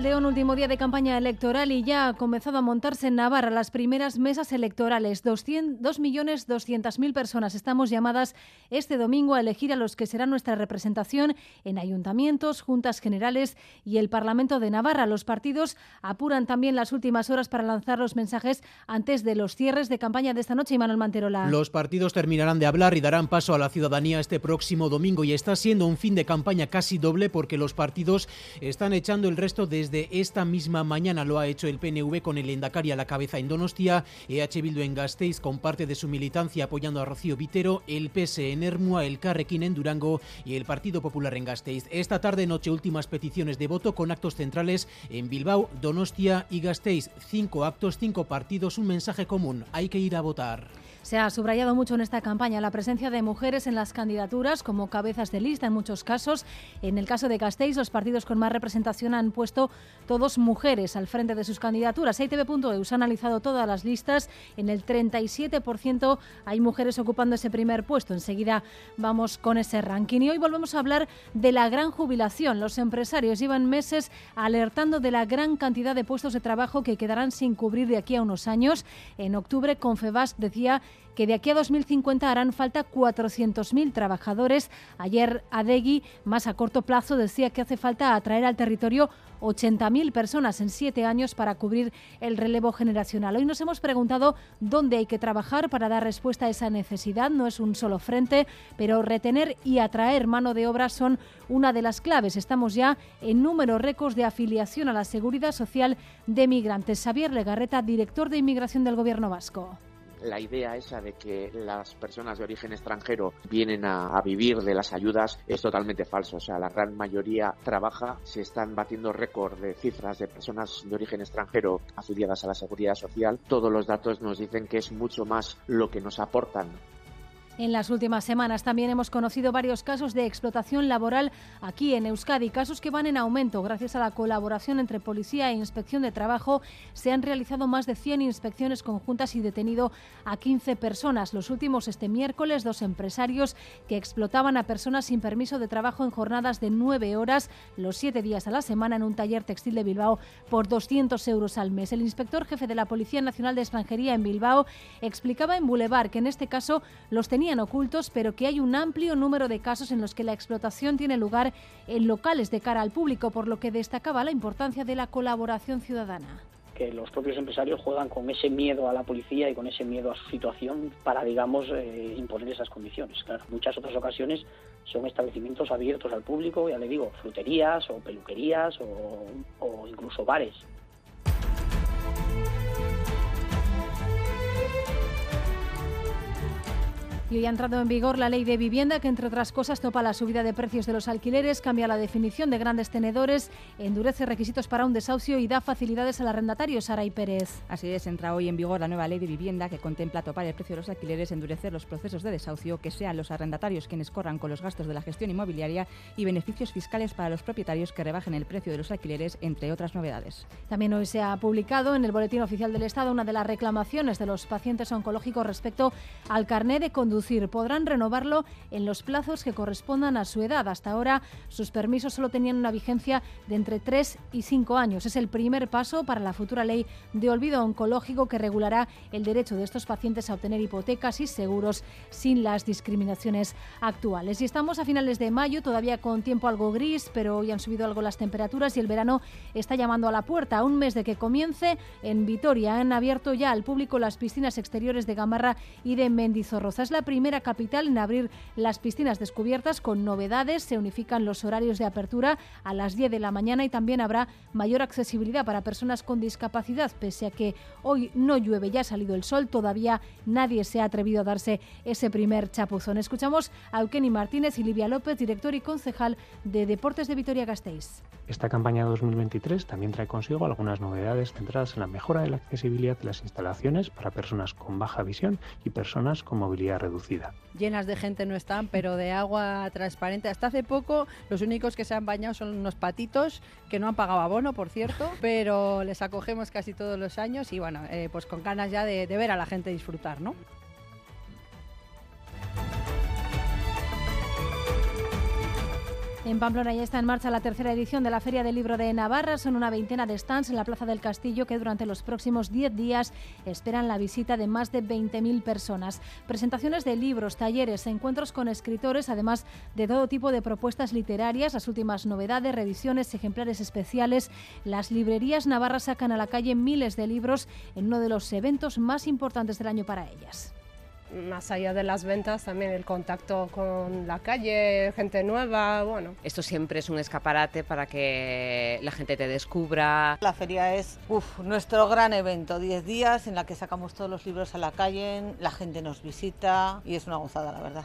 León, último día de campaña electoral y ya ha comenzado a montarse en Navarra las primeras mesas electorales. 2.200.000 personas estamos llamadas este domingo a elegir a los que será nuestra representación en ayuntamientos, juntas generales y el Parlamento de Navarra. Los partidos apuran también las últimas horas para lanzar los mensajes antes de los cierres de campaña de esta noche. Y Manuel Manterola. Los partidos terminarán de hablar y darán paso a la ciudadanía este próximo domingo y está siendo un fin de campaña casi doble porque los partidos están echando el resto desde esta misma mañana. Lo ha hecho el PNV con el Endacari a la cabeza en Donostia, EH Bildu en Gasteiz con parte de su militancia apoyando a Rocío Vitero, el PS en Ermua, el Carrequín en Durango y el Partido Popular en Gasteiz. Esta tarde noche últimas peticiones de voto con actos centrales en Bilbao, Donostia y Gasteiz. Cinco actos, cinco partidos, un mensaje común. Hay que ir a votar. Se ha subrayado mucho en esta campaña la presencia de mujeres en las candidaturas como cabezas de lista en muchos casos. En el caso de Gasteiz, los partidos con más representación han puesto todos mujeres al frente de sus candidaturas. ITV.eus ha analizado todas las listas. En el 37% hay mujeres ocupando ese primer puesto. Enseguida vamos con ese ranking. Y hoy volvemos a hablar de la gran jubilación. Los empresarios llevan meses alertando de la gran cantidad de puestos de trabajo que quedarán sin cubrir de aquí a unos años. En octubre, Confebas decía que de aquí a 2050 harán falta 400.000 trabajadores. Ayer Adegui, más a corto plazo, decía que hace falta atraer al territorio 80.000 personas en siete años para cubrir el relevo generacional. Hoy nos hemos preguntado dónde hay que trabajar para dar respuesta a esa necesidad. No es un solo frente, pero retener y atraer mano de obra son una de las claves. Estamos ya en números récords de afiliación a la seguridad social de migrantes. Xavier Legarreta, director de inmigración del Gobierno vasco la idea esa de que las personas de origen extranjero vienen a, vivir de las ayudas es totalmente falso. O sea, la gran mayoría trabaja, se están batiendo récord de cifras de personas de origen extranjero afiliadas a la seguridad social. Todos los datos nos dicen que es mucho más lo que nos aportan en las últimas semanas también hemos conocido varios casos de explotación laboral aquí en Euskadi, casos que van en aumento. Gracias a la colaboración entre Policía e Inspección de Trabajo se han realizado más de 100 inspecciones conjuntas y detenido a 15 personas. Los últimos este miércoles, dos empresarios que explotaban a personas sin permiso de trabajo en jornadas de 9 horas, los 7 días a la semana en un taller textil de Bilbao por 200 euros al mes. El inspector jefe de la Policía Nacional de Extranjería en Bilbao explicaba en Boulevard que en este caso los tenían ocultos, pero que hay un amplio número de casos en los que la explotación tiene lugar en locales de cara al público, por lo que destacaba la importancia de la colaboración ciudadana que los propios empresarios juegan con ese miedo a la policía y con ese miedo a su situación para, digamos, eh, imponer esas condiciones. Claro, muchas otras ocasiones son establecimientos abiertos al público, ya le digo, fruterías o peluquerías o incluso bares. Y hoy ha entrado en vigor la ley de vivienda que, entre otras cosas, topa la subida de precios de los alquileres, cambia la definición de grandes tenedores, endurece requisitos para un desahucio y da facilidades al arrendatario, Sara y Pérez. Así es, entra hoy en vigor la nueva ley de vivienda que contempla topar el precio de los alquileres, endurecer los procesos de desahucio, que sean los arrendatarios quienes corran con los gastos de la gestión inmobiliaria y beneficios fiscales para los propietarios que rebajen el precio de los alquileres, entre otras novedades. También hoy se ha publicado en el Boletín Oficial del Estado una de las reclamaciones de los pacientes oncológicos respecto al carné de conducción podrán renovarlo en los plazos que correspondan a su edad. Hasta ahora sus permisos solo tenían una vigencia de entre 3 y 5 años. Es el primer paso para la futura ley de olvido oncológico que regulará el derecho de estos pacientes a obtener hipotecas y seguros sin las discriminaciones actuales. Y estamos a finales de mayo, todavía con tiempo algo gris, pero hoy han subido algo las temperaturas y el verano está llamando a la puerta. A un mes de que comience, en Vitoria han abierto ya al público las piscinas exteriores de Gamarra y de Mendizorroza. Es la primera capital en abrir las piscinas descubiertas con novedades. Se unifican los horarios de apertura a las 10 de la mañana y también habrá mayor accesibilidad para personas con discapacidad. Pese a que hoy no llueve, ya ha salido el sol, todavía nadie se ha atrevido a darse ese primer chapuzón. Escuchamos a Eukeni Martínez y Livia López, director y concejal de Deportes de Vitoria-Gasteiz. Esta campaña 2023 también trae consigo algunas novedades centradas en la mejora de la accesibilidad de las instalaciones para personas con baja visión y personas con movilidad reducida reducida. Llenas de gente no están, pero de agua transparente. Hasta hace poco los únicos que se han bañado son unos patitos que no han pagado abono, por cierto, pero les acogemos casi todos los años y bueno, eh, pues con ganas ya de, de ver a la gente disfrutar, ¿no? En Pamplona ya está en marcha la tercera edición de la Feria del Libro de Navarra. Son una veintena de stands en la Plaza del Castillo que durante los próximos 10 días esperan la visita de más de 20.000 personas. Presentaciones de libros, talleres, encuentros con escritores, además de todo tipo de propuestas literarias, las últimas novedades, revisiones, ejemplares especiales. Las librerías navarras sacan a la calle miles de libros en uno de los eventos más importantes del año para ellas más allá de las ventas, también el contacto con la calle, gente nueva, bueno. Esto siempre es un escaparate para que la gente te descubra. La feria es uf, nuestro gran evento, 10 días en la que sacamos todos los libros a la calle, la gente nos visita y es una gozada, la verdad.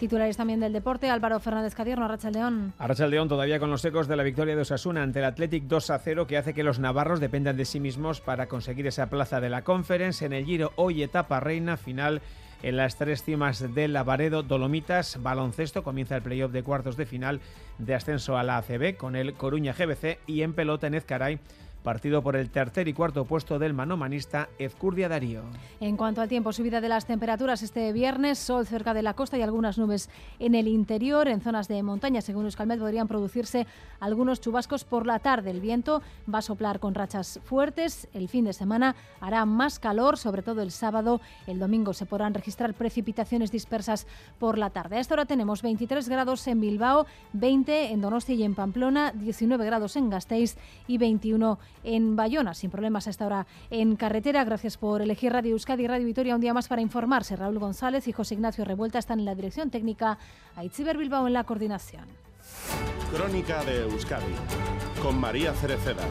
Titulares también del deporte, Álvaro Fernández Cadierno, Arracha León. Arracha León todavía con los ecos de la victoria de Osasuna ante el Athletic 2 a 0 que hace que los navarros dependan de sí mismos para conseguir esa plaza de la Conference en el Giro hoy etapa reina final en las tres cimas del Lavaredo Dolomitas baloncesto comienza el playoff de cuartos de final de ascenso a la ACB con el Coruña GBC y en pelota en Ezcaray partido por el tercer y cuarto puesto del manomanista Ezcurdia Darío. En cuanto al tiempo, subida de las temperaturas este viernes, sol cerca de la costa y algunas nubes en el interior. En zonas de montaña, según Euskalmet, podrían producirse algunos chubascos por la tarde. El viento va a soplar con rachas fuertes. El fin de semana hará más calor, sobre todo el sábado. El domingo se podrán registrar precipitaciones dispersas por la tarde. A esta hora tenemos 23 grados en Bilbao, 20 en Donostia y en Pamplona, 19 grados en Gasteiz y 21 en Bayona, sin problemas a esta hora en carretera. Gracias por elegir Radio Euskadi y Radio Vitoria un día más para informarse. Raúl González y José Ignacio Revuelta están en la dirección técnica, Aitziber Bilbao en la coordinación. Crónica de Euskadi con María Cereceda.